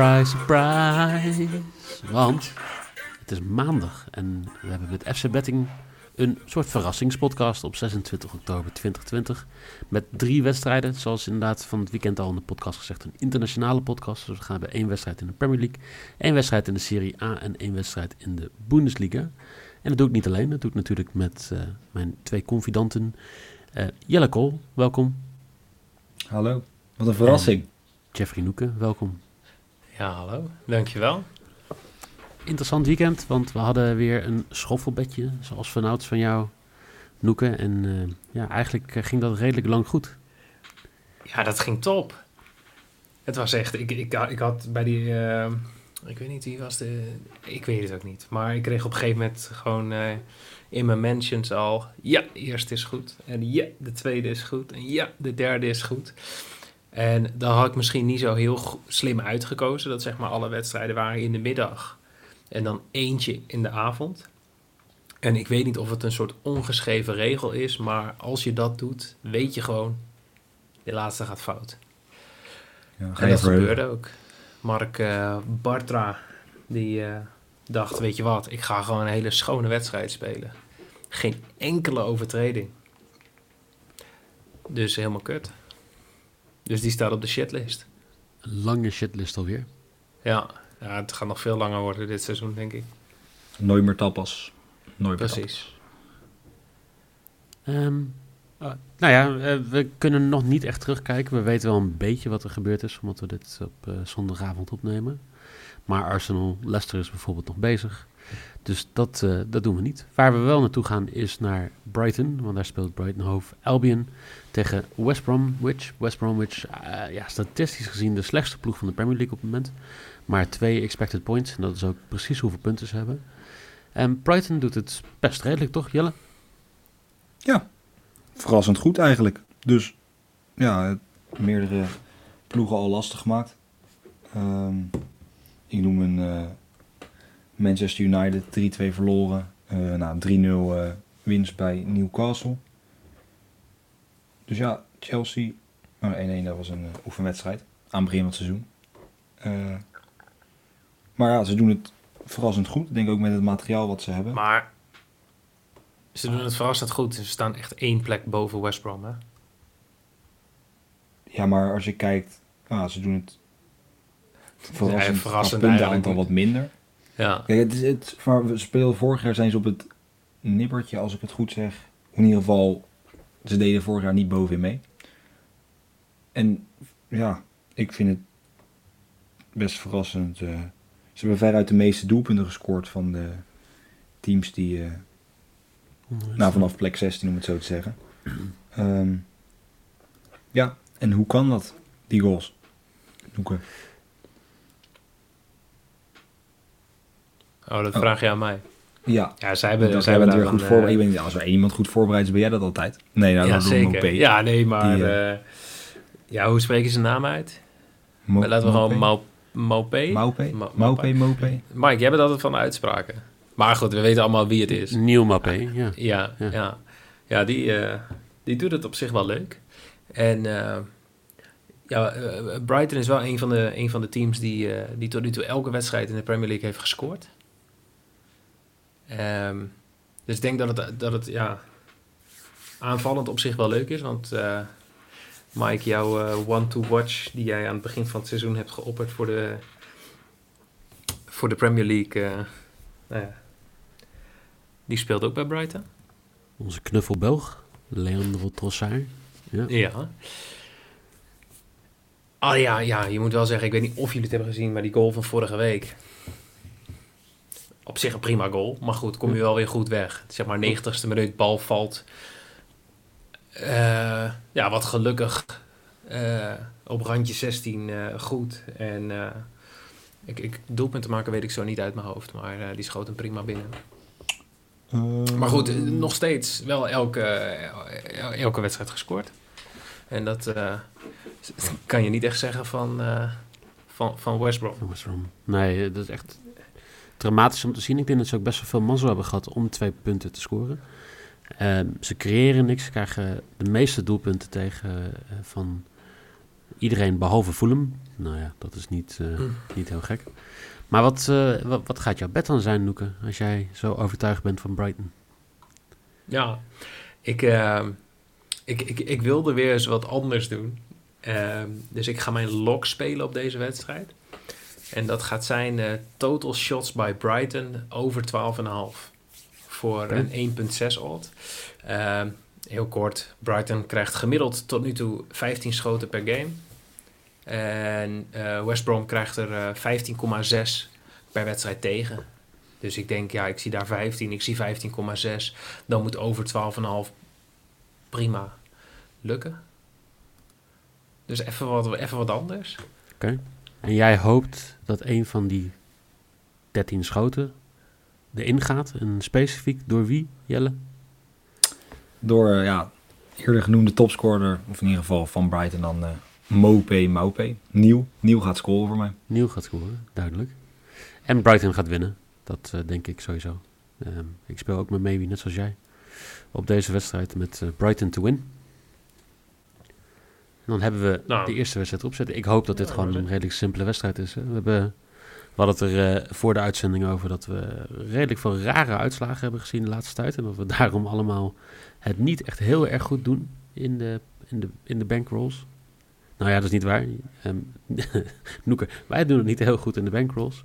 Surprise, surprise. Want het is maandag en we hebben met FC Betting een soort verrassingspodcast op 26 oktober 2020. Met drie wedstrijden, zoals inderdaad van het weekend al in de podcast gezegd, een internationale podcast. Dus we gaan bij één wedstrijd in de Premier League, één wedstrijd in de Serie A en één wedstrijd in de Bundesliga. En dat doe ik niet alleen, dat doe ik natuurlijk met uh, mijn twee confidanten. Uh, Jelle Kool, welkom. Hallo, wat een verrassing. En Jeffrey Noeken, welkom. Ja, hallo, dankjewel. Interessant weekend, want we hadden weer een schoffelbedje, zoals vanouds van jou, Noeken. En uh, ja, eigenlijk ging dat redelijk lang goed. Ja, dat ging top. Het was echt, ik, ik, ik had bij die, uh, ik weet niet wie was de, ik weet het ook niet. Maar ik kreeg op een gegeven moment gewoon uh, in mijn mentions al, ja, de eerste is goed. En ja, de tweede is goed. En ja, de derde is goed. En dan had ik misschien niet zo heel slim uitgekozen. Dat zeg maar alle wedstrijden waren in de middag. En dan eentje in de avond. En ik weet niet of het een soort ongeschreven regel is. Maar als je dat doet, weet je gewoon, de laatste gaat fout. Ja, en dat gebeurde ook. Mark uh, Bartra, die uh, dacht, weet je wat, ik ga gewoon een hele schone wedstrijd spelen. Geen enkele overtreding. Dus helemaal kut. Dus die staat op de shitlist. Een lange shitlist alweer. Ja, ja, het gaat nog veel langer worden dit seizoen, denk ik. Nooit meer tapas. Nooit meer Precies. Um, uh, nou ja, uh, we kunnen nog niet echt terugkijken. We weten wel een beetje wat er gebeurd is, omdat we dit op uh, zondagavond opnemen. Maar Arsenal, Leicester is bijvoorbeeld nog bezig. Dus dat, uh, dat doen we niet. Waar we wel naartoe gaan is naar Brighton. Want daar speelt Brighton Hove Albion tegen West Bromwich. West Bromwich, uh, ja, statistisch gezien de slechtste ploeg van de Premier League op het moment. Maar twee expected points. En dat is ook precies hoeveel punten ze hebben. En Brighton doet het best redelijk, toch Jelle? Ja, verrassend goed eigenlijk. Dus ja, meerdere ploegen al lastig gemaakt. Um, ik noem een uh, Manchester United 3-2 verloren. Uh, nou, 3-0 uh, winst bij Newcastle. Dus ja, Chelsea. 1-1 oh, dat was een oefenwedstrijd. Aan het begin van het seizoen. maar ja, ze doen het verrassend goed. Ik denk ook met het materiaal wat ze hebben. Maar ze doen het verrassend goed. Ze staan echt één plek boven West Brom, hè? Ja, maar als je kijkt... Ah, ze doen het verrassend, ja, verrassend puntenaantal wat minder. Ja. Kijk, het is het, we spelen vorig jaar zijn ze op het nippertje, als ik het goed zeg. In ieder geval, ze deden vorig jaar niet bovenin mee. En ja, ik vind het best verrassend. Uh, ze hebben veruit de meeste doelpunten gescoord van de teams die... Uh, nou, vanaf plek 16 om het zo te zeggen. Um, ja, en hoe kan dat, die goals? Doeken. Oh, dat vraag je aan mij. Ja, ja zij hebben, dat zij hebben hebben weer goed voorbereid. Uh, als er iemand goed voorbereid is, ben jij dat altijd? Nee, nou, ja, dat zeker. Mopé. Ja, nee, maar... Die, uh, ja, hoe spreken ze zijn naam uit? Mo Laten we gewoon Mopé, Mopé. Mike, jij bent altijd van uitspraken. Maar goed, we weten allemaal wie het is. Nieuw Mopé, ja. Ja, ja, ja. ja. ja die, uh, die doet het op zich wel leuk. En uh, ja, Brighton is wel een van de, een van de teams die, uh, die tot nu toe elke wedstrijd in de Premier League heeft gescoord. Um, dus ik denk dat het, dat het ja, aanvallend op zich wel leuk is. Want uh, Mike, jouw uh, one-to-watch die jij aan het begin van het seizoen hebt geopperd voor de, voor de Premier League, uh, nou ja, die speelt ook bij Brighton. Onze knuffelbelg, Leandro Trossard. Ja. ja. Oh ja, ja, je moet wel zeggen, ik weet niet of jullie het hebben gezien, maar die goal van vorige week. Op zich een prima goal, maar goed, kom je wel weer goed weg. Zeg maar 90ste minuut, bal valt. Uh, ja, wat gelukkig uh, op randje 16 uh, goed. En ik, ik, doelpunten maken weet ik zo niet uit mijn hoofd, maar die schoot hem prima binnen. Maar goed, nog steeds wel elke, elke wedstrijd gescoord. En dat kan je niet echt zeggen van, uh, van, van West Brom. West Brom. Nee, dat is echt dramatisch om te zien. Ik denk dat ze ook best wel veel mazzel hebben gehad om twee punten te scoren. Uh, ze creëren niks. Ze krijgen de meeste doelpunten tegen uh, van Iedereen behalve Fulham. Nou ja, dat is niet, eh, Hm. niet heel gek. Maar wat, eh, wat, wat gaat jouw bed dan zijn, Noeke, als jij zo overtuigd bent van Brighton? Ja, ik, ehm, ik, ik, ik wilde weer eens wat anders doen. Ehm, dus ik ga mijn lock spelen op deze wedstrijd. En dat gaat zijn eh, total shots by Brighton over 12,5. Voor Oké. een 1,6 odd. Ehm, heel kort, Brighton krijgt gemiddeld tot nu toe 15 schoten per game. En eh, West Brom krijgt er eh, 15,6 per wedstrijd tegen. Dus ik denk, ja, ik zie daar 15, ik zie 15,6. Dan moet over 12,5 prima lukken. Dus even wat, even wat anders. En jij hoopt dat een van die 13 schoten erin gaat. En specifiek door wie, Jelle? Door, eh, ja, eerder genoemde topscorer, of in ieder geval van Brighton dan eh Mope Maupe. Nieuw. Nieuw gaat scoren voor mij. Nieuw gaat scoren, duidelijk. En Brighton gaat winnen. Dat eh, denk ik sowieso. Ehm, ik speel ook met Maybe, net zoals jij. Op deze wedstrijd met Brighton to win. En dan hebben we Nou. de eerste wedstrijd opzetten. Ik hoop dat dit Ja, gewoon een redelijk simpele wedstrijd is. Hè. We, hebben, we hadden het er eh, voor de uitzending over dat we redelijk veel rare uitslagen hebben gezien de laatste tijd. En dat we daarom allemaal het niet echt heel erg goed doen in de, in de, in de bankrolls. Nou ja, dat is niet waar. Ehm Noeke, wij doen het niet heel goed in de bankrolls.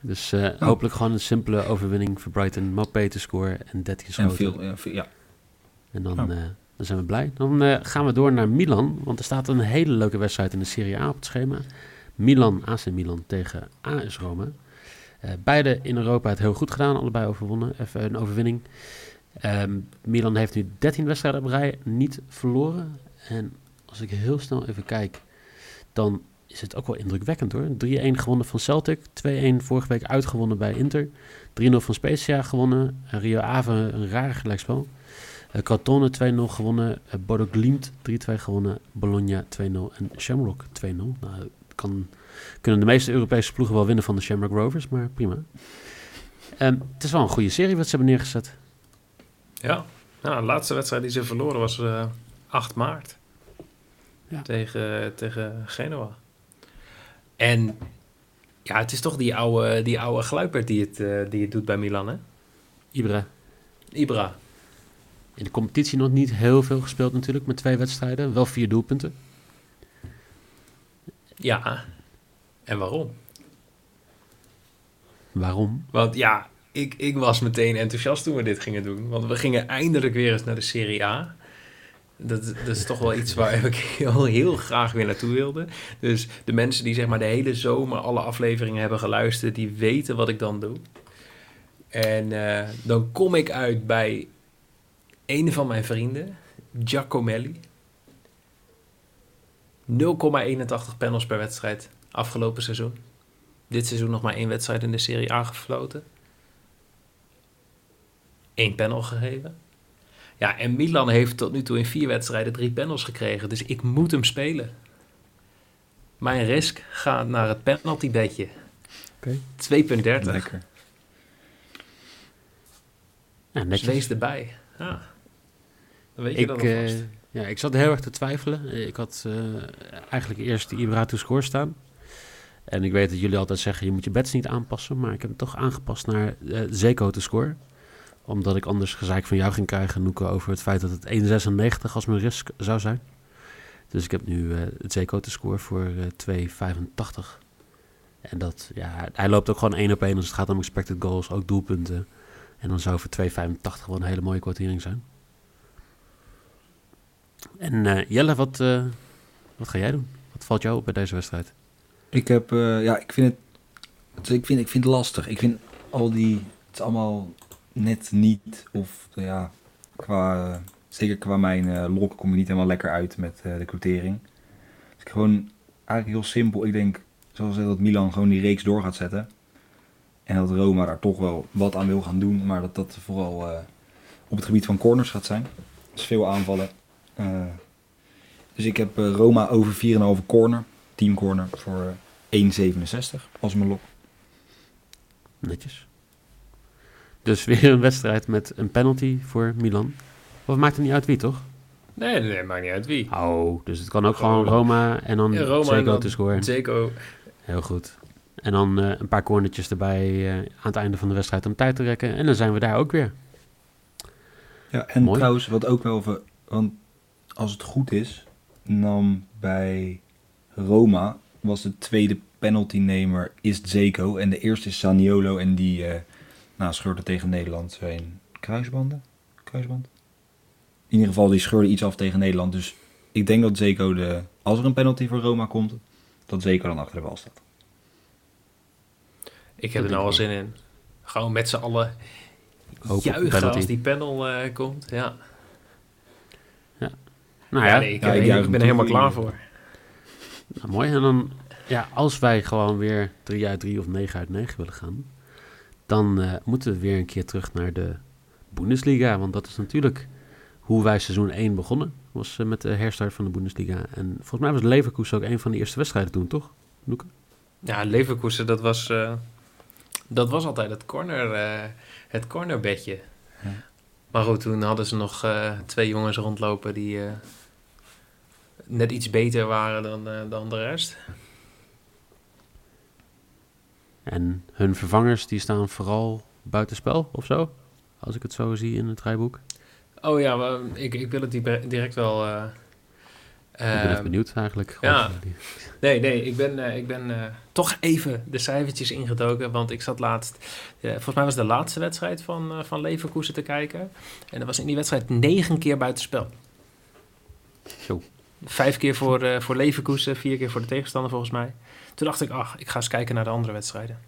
Dus eh, hopelijk gewoon een simpele overwinning voor Brighton. Mopé te scoren en 13 En schoten. veel, ja, veel- ja. En dan, Ja. eh, dan zijn we blij. Dan eh, gaan we door naar Milan. Want er staat een hele leuke wedstrijd in de Serie A op het schema. Milan, AC Milan tegen AS Rome. Eh, beide in Europa het heel goed gedaan. Allebei overwonnen. Even een overwinning. Ehm, Milan heeft nu 13 wedstrijden op rij niet verloren. En als ik heel snel even kijk, dan is het ook wel indrukwekkend hoor. 3-1 gewonnen van Celtic. 2-1 vorige week uitgewonnen bij Inter. 3-0 van Spezia gewonnen. Rio Ave een raar gelijkspel. Uh, Crotone 2-0 gewonnen. Uh, Bodo Glimt 3-2 gewonnen. Bologna 2-0 en Shamrock 2-0. Nou, kan, kunnen de meeste Europese ploegen wel winnen van de Shamrock Rovers, maar prima. Ehm, het is wel een goede serie wat ze hebben neergezet. Ja, nou, de laatste wedstrijd die ze verloren was eh 8 maart. Ja. Tegen, tegen Genoa. En ja, het is toch die oude, die oude gluipert die het, eh, die het doet bij Milan, hè? Ibra. Ibra. In de competitie nog niet heel veel gespeeld natuurlijk, met twee wedstrijden. Wel vier doelpunten. Ja. En waarom? Waarom? Want ja, ik, ik was meteen enthousiast toen we dit gingen doen. Want we gingen eindelijk weer eens naar de Serie A. Dat, dat is toch wel iets waar ik heel, heel graag weer naartoe wilde. Dus de mensen die zeg maar de hele zomer alle afleveringen hebben geluisterd, die weten wat ik dan doe. En eh, dan kom ik uit bij een van mijn vrienden, Giacomelli. 0,81 panels per wedstrijd afgelopen seizoen. Dit seizoen nog maar één wedstrijd in de Serie A gefloten. Eén panel gegeven. Ja, en Milan heeft tot nu toe in vier wedstrijden drie panels gekregen. Dus ik moet hem spelen. Mijn risk gaat naar het penaltybedje. Oké. 2,30. Lekker. Ja, Dus wees erbij. Ja. Dan weet je Ik, dat alvast. eh, ja, ik zat heel erg te twijfelen. Ik had eh, eigenlijk eerst de Ibra to score staan. En ik weet dat jullie altijd zeggen, je moet je bets niet aanpassen. Maar ik heb hem toch aangepast naar eh Zeko te score. Omdat ik anders gezeik van jou ging krijgen, Noeke, over het feit dat het 1,96 als mijn risk zou zijn. Dus ik heb nu het Zeko te score voor eh 2,85. En dat, ja, hij loopt ook gewoon één op één als het gaat om expected goals, ook doelpunten. En dan zou voor 2,85 wel een hele mooie kwartering zijn. En eh, Jelle, wat, eh, wat ga jij doen? Wat valt jou op bij deze wedstrijd? Ik heb, eh, ja, ik vind het, ik vind, ik vind het lastig. Ik vind al die, het is allemaal net niet, of ja, qua, zeker qua mijn uh, lok kom je niet helemaal lekker uit met de quotering. Dus ik gewoon, eigenlijk heel simpel. Ik denk, zoals dat Milan gewoon die reeks door gaat zetten. En dat Roma daar toch wel wat aan wil gaan doen, maar dat dat vooral op het gebied van corners gaat zijn. Dus veel aanvallen. Eh, dus ik heb eh, Roma over 4,5 corner, team corner, voor eh, 1,67 als mijn lok. Netjes. Dus weer een wedstrijd met een penalty voor Milan. Of maakt het niet uit wie, toch? Nee, nee, nee, maakt niet uit wie. Oh, dus het kan ook Gewoon- gewoon Roma en dan Ja, Roma en Zeko dan te scoren. Zeko. Heel goed. En dan eh, een paar cornertjes erbij eh, aan het einde van de wedstrijd om tijd te rekken. En dan zijn we daar ook weer. Ja, en Mooi. trouwens, wat ook wel... Want als het goed is, nam bij Roma... was de tweede penaltynemer is Zeko. En de eerste is Saniolo. En die eh nou, scheurde tegen Nederland zijn kruisbanden. Kruisband? In ieder geval, die scheurde iets af tegen Nederland. Dus ik denk dat Zeko, de, als er een penalty voor Roma komt... dat Zeko dan achter de bal staat. Ik heb er nou al zin in. Gewoon met z'n allen Hoop juichen penalty. als die panel eh, komt. Ja, Nou ja, nee, ik, ja, ben- ik ik, juich hem ben er helemaal klaar voor. nou, mooi. En dan, ja, als wij gewoon weer 3 uit 3 of 9 uit 9 willen gaan... dan eh, moeten we weer een keer terug naar de Bundesliga. Want dat is natuurlijk hoe wij seizoen 1 begonnen. Was eh, met de herstart van de Bundesliga. En volgens mij was Leverkusen ook een van de eerste wedstrijden toen, toch? Loeke? Ja, Leverkusen, dat was, eh, dat was altijd het, corner, eh, het cornerbedje. Ja. Maar goed, toen hadden ze nog eh, twee jongens rondlopen die eh, net iets beter waren dan, eh, dan de rest. En hun vervangers die staan vooral buitenspel of zo? Als ik het zo zie in het rijboek. Oh ja, maar ik, ik wil het die- direct wel... eh, ik ben even eh, benieuwd eigenlijk. ja. Nee, nee, ik ben, eh, ik ben toch even de cijfertjes ingedoken. Want ik zat laatst, volgens mij was de laatste wedstrijd van, van Leverkusen te kijken. En er was in die wedstrijd negen keer buitenspel. Zo. Vijf keer voor, eh, voor Leverkusen, vier keer voor de tegenstander volgens mij. Toen dacht ik, ach, ik ga eens kijken naar de andere wedstrijden.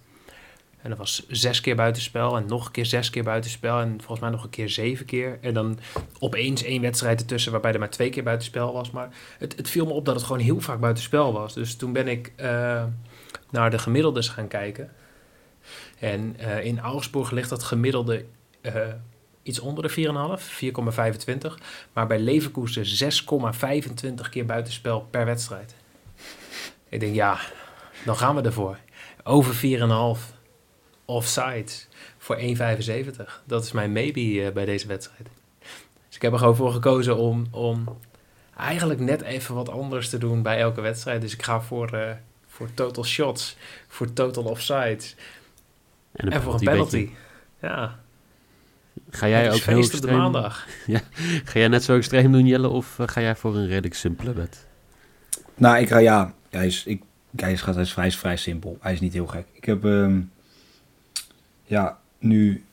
En er was zes keer buitenspel en nog een keer zes keer buitenspel. En volgens mij nog een keer zeven keer. En dan opeens één wedstrijd ertussen waarbij er maar twee keer buitenspel was. Maar het, het viel me op dat het gewoon heel vaak buitenspel was. Dus toen ben ik eh, naar de gemiddeldes gaan kijken. En eh, in Augsburg ligt dat gemiddelde iets onder de 4,5, 4,25. Maar bij Leverkusen 6,25 keer buitenspel per wedstrijd. Ik denk, ja, dan gaan we ervoor. Over 4,5 offsides voor 1,75. Dat is mijn maybe eh, bij deze wedstrijd. Dus ik heb er gewoon voor gekozen om, om eigenlijk net even wat anders te doen bij elke wedstrijd. Dus ik ga voor, eh, voor total shots, voor total offsides En, en voor een penalty penalty. beetje. Ja, Ga jij ook heel feest op de extreem? maandag. Ga jij net zo extreem doen, Jelle? Of eh, ga jij voor een redelijk simpele bed? Nou, ik ga ja. Hij is, ik, hij is, hij is, hij is vrij simpel. Hij is niet heel gek. Ik heb ehm, ja, nu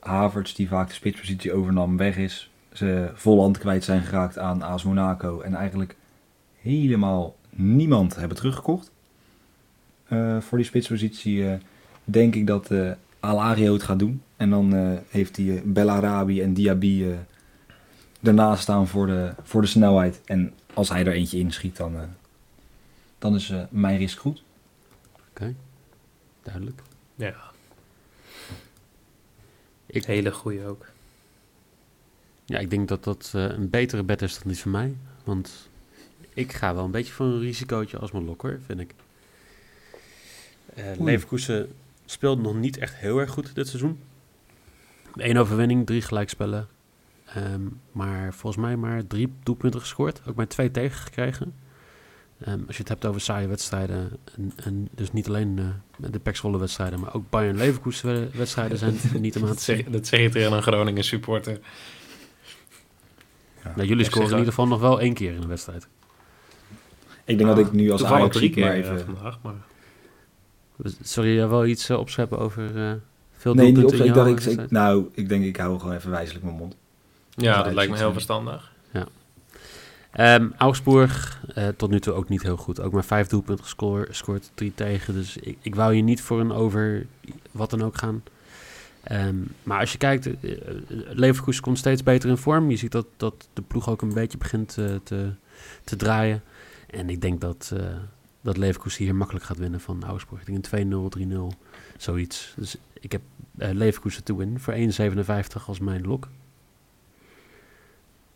Havertz, die vaak de spitspositie overnam, weg is. Ze vol hand kwijt zijn geraakt aan AS Monaco. En eigenlijk helemaal niemand hebben teruggekocht. Eh, voor die spitspositie eh, denk ik dat eh Alario het gaat doen. En dan eh, heeft hij eh, Bellarabi en Diaby eh daarnaast staan voor de, voor de snelheid. En als hij er eentje inschiet, dan, eh, dan is mijn risk goed. Duidelijk. Ja, Ik- hele goeie ook. Ja, ik denk dat dat eh, een betere bed is dan die van mij. Want ik ga wel een beetje voor een risicootje als mijn lokker, vind ik. Eh Leverkusen speelt nog niet echt heel erg goed dit seizoen. Eén overwinning, drie gelijkspellen. Ehm, maar volgens mij maar drie doelpunten gescoord. Ook maar twee tegengekregen. Ehm, als je het hebt over saaie wedstrijden. En, en dus niet alleen eh, de Pexwolle wedstrijden. Maar ook Bayern Leverkusen wedstrijden zijn niet om aan Dat te zeggen. dat zeg je tegen een Groningen supporter. Nou, jullie scoren in ieder geval nog wel één keer in een wedstrijd. Ik denk dat ik nu als Ajax drie maar keer eh, even... vandaag. Maar... Sorry, jij wel iets uh, opscheppen over uh, veel Nee, niet doelpunten op. in Ik dacht, ik, nou, ik denk ik hou gewoon even wijzelijk mijn mond. Ja, dat lijkt me heel eh, verstandig. Um, Augsburg, uh, tot nu toe ook niet heel goed. Ook maar vijf doelpunten gescoord, scoort drie tegen. Dus ik, ik wou hier niet voor een over wat dan ook gaan. Um, maar als je kijkt, uh, Leverkusen komt steeds beter in vorm. Je ziet dat, dat de ploeg ook een beetje begint uh, te, te draaien. En ik denk dat, uh, dat Leverkusen hier makkelijk gaat winnen van Augsburg. Ik denk een 2-0, 3-0, zoiets. Dus ik heb uh, Leverkusen te win voor 1,57 als mijn lok.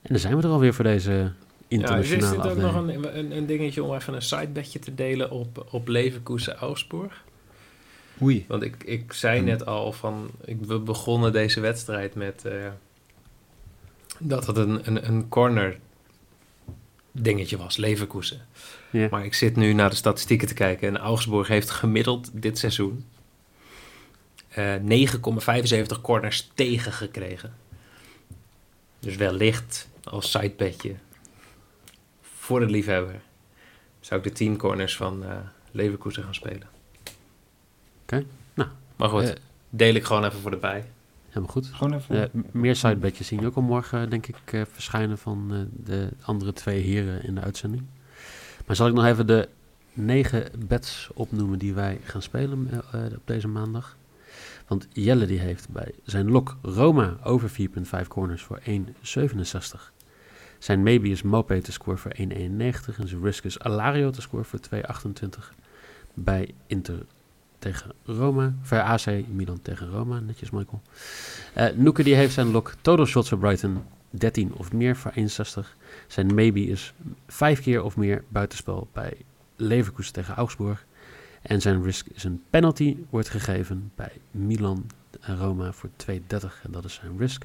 En dan zijn we er alweer voor deze internationale ja, is dit ook nog een, een, een, dingetje om even een sidebedje te delen op, op Leverkusen Augsburg? Oei. Want ik, ik zei Hm. net al van, ik, we begonnen deze wedstrijd met uh, dat het een, een, een corner dingetje was, Leverkusen. Ja. Maar ik zit nu naar de statistieken te kijken en Augsburg heeft gemiddeld dit seizoen eh 9,75 corners tegengekregen. Dus wellicht als sidebedje voor de liefhebber zou ik de 10 corners van eh Leverkusen gaan spelen. Oké, nou, Maar goed, Eh, deel ik gewoon even voor de bij. helemaal goed. Gewoon even. Eh, meer sidebedjes zien je ook al morgen, denk ik, eh, verschijnen van eh, de andere twee heren in de uitzending. Maar zal ik nog even de negen bets opnoemen die wij gaan spelen eh, eh, op deze maandag? Want Jelle die heeft bij zijn lok Roma over 4.5 corners voor 1,67. Zijn maybe is Mopé te scoren voor 1,91. En zijn risk is Alario te scoren voor 2,28. Bij Inter tegen Roma. Voor AC Milan tegen Roma. Netjes, Michael. Eh Noeke die heeft zijn lok total shots voor Brighton 13 of meer voor 61. Zijn maybe is 5 keer of meer buitenspel bij Leverkusen tegen Augsburg. En zijn risk is een penalty wordt gegeven bij Milan en Roma voor 2,30. En dat is zijn risk.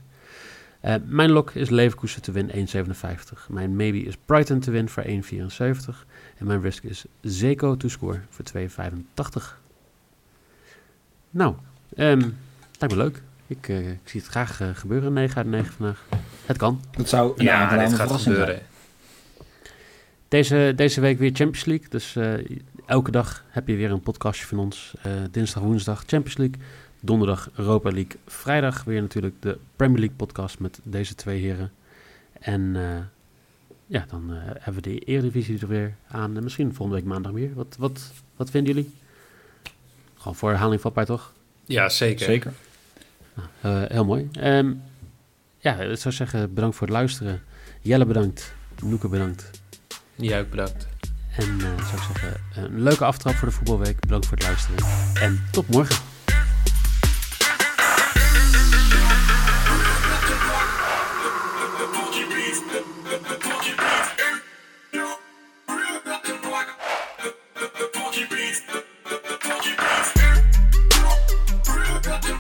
Eh, mijn lok is Leverkusen te win 1,57. Mijn maybe is Brighton te win voor 1,74. En mijn risk is Zeko to score voor 2,85. Nou, ehm lijkt me leuk. Ik, eh, ik zie het graag eh, gebeuren, 9 uit 9 vandaag. Het kan. Dat zou een Ja, aangename dit gaat zijn. gebeuren. Deze, deze week weer Champions League. Dus eh, elke dag heb je weer een podcastje van ons. Eh, dinsdag, woensdag Champions League. Donderdag Europa League. Vrijdag weer natuurlijk de Premier League podcast met deze twee heren. En eh, ja, dan eh, hebben we de Eredivisie er weer aan. En misschien volgende week maandag weer. Wat, wat, wat vinden jullie? Gewoon voor herhaling vatbaar toch? Ja, zeker. Zeker. Nou, eh, heel mooi. Ehm, ja, ik zou zeggen bedankt voor het luisteren. Jelle bedankt. Noeke bedankt. Jij ook bedankt. En eh, zou ik zeggen, een leuke aftrap voor de voetbalweek. Bedankt voor het luisteren. En tot morgen.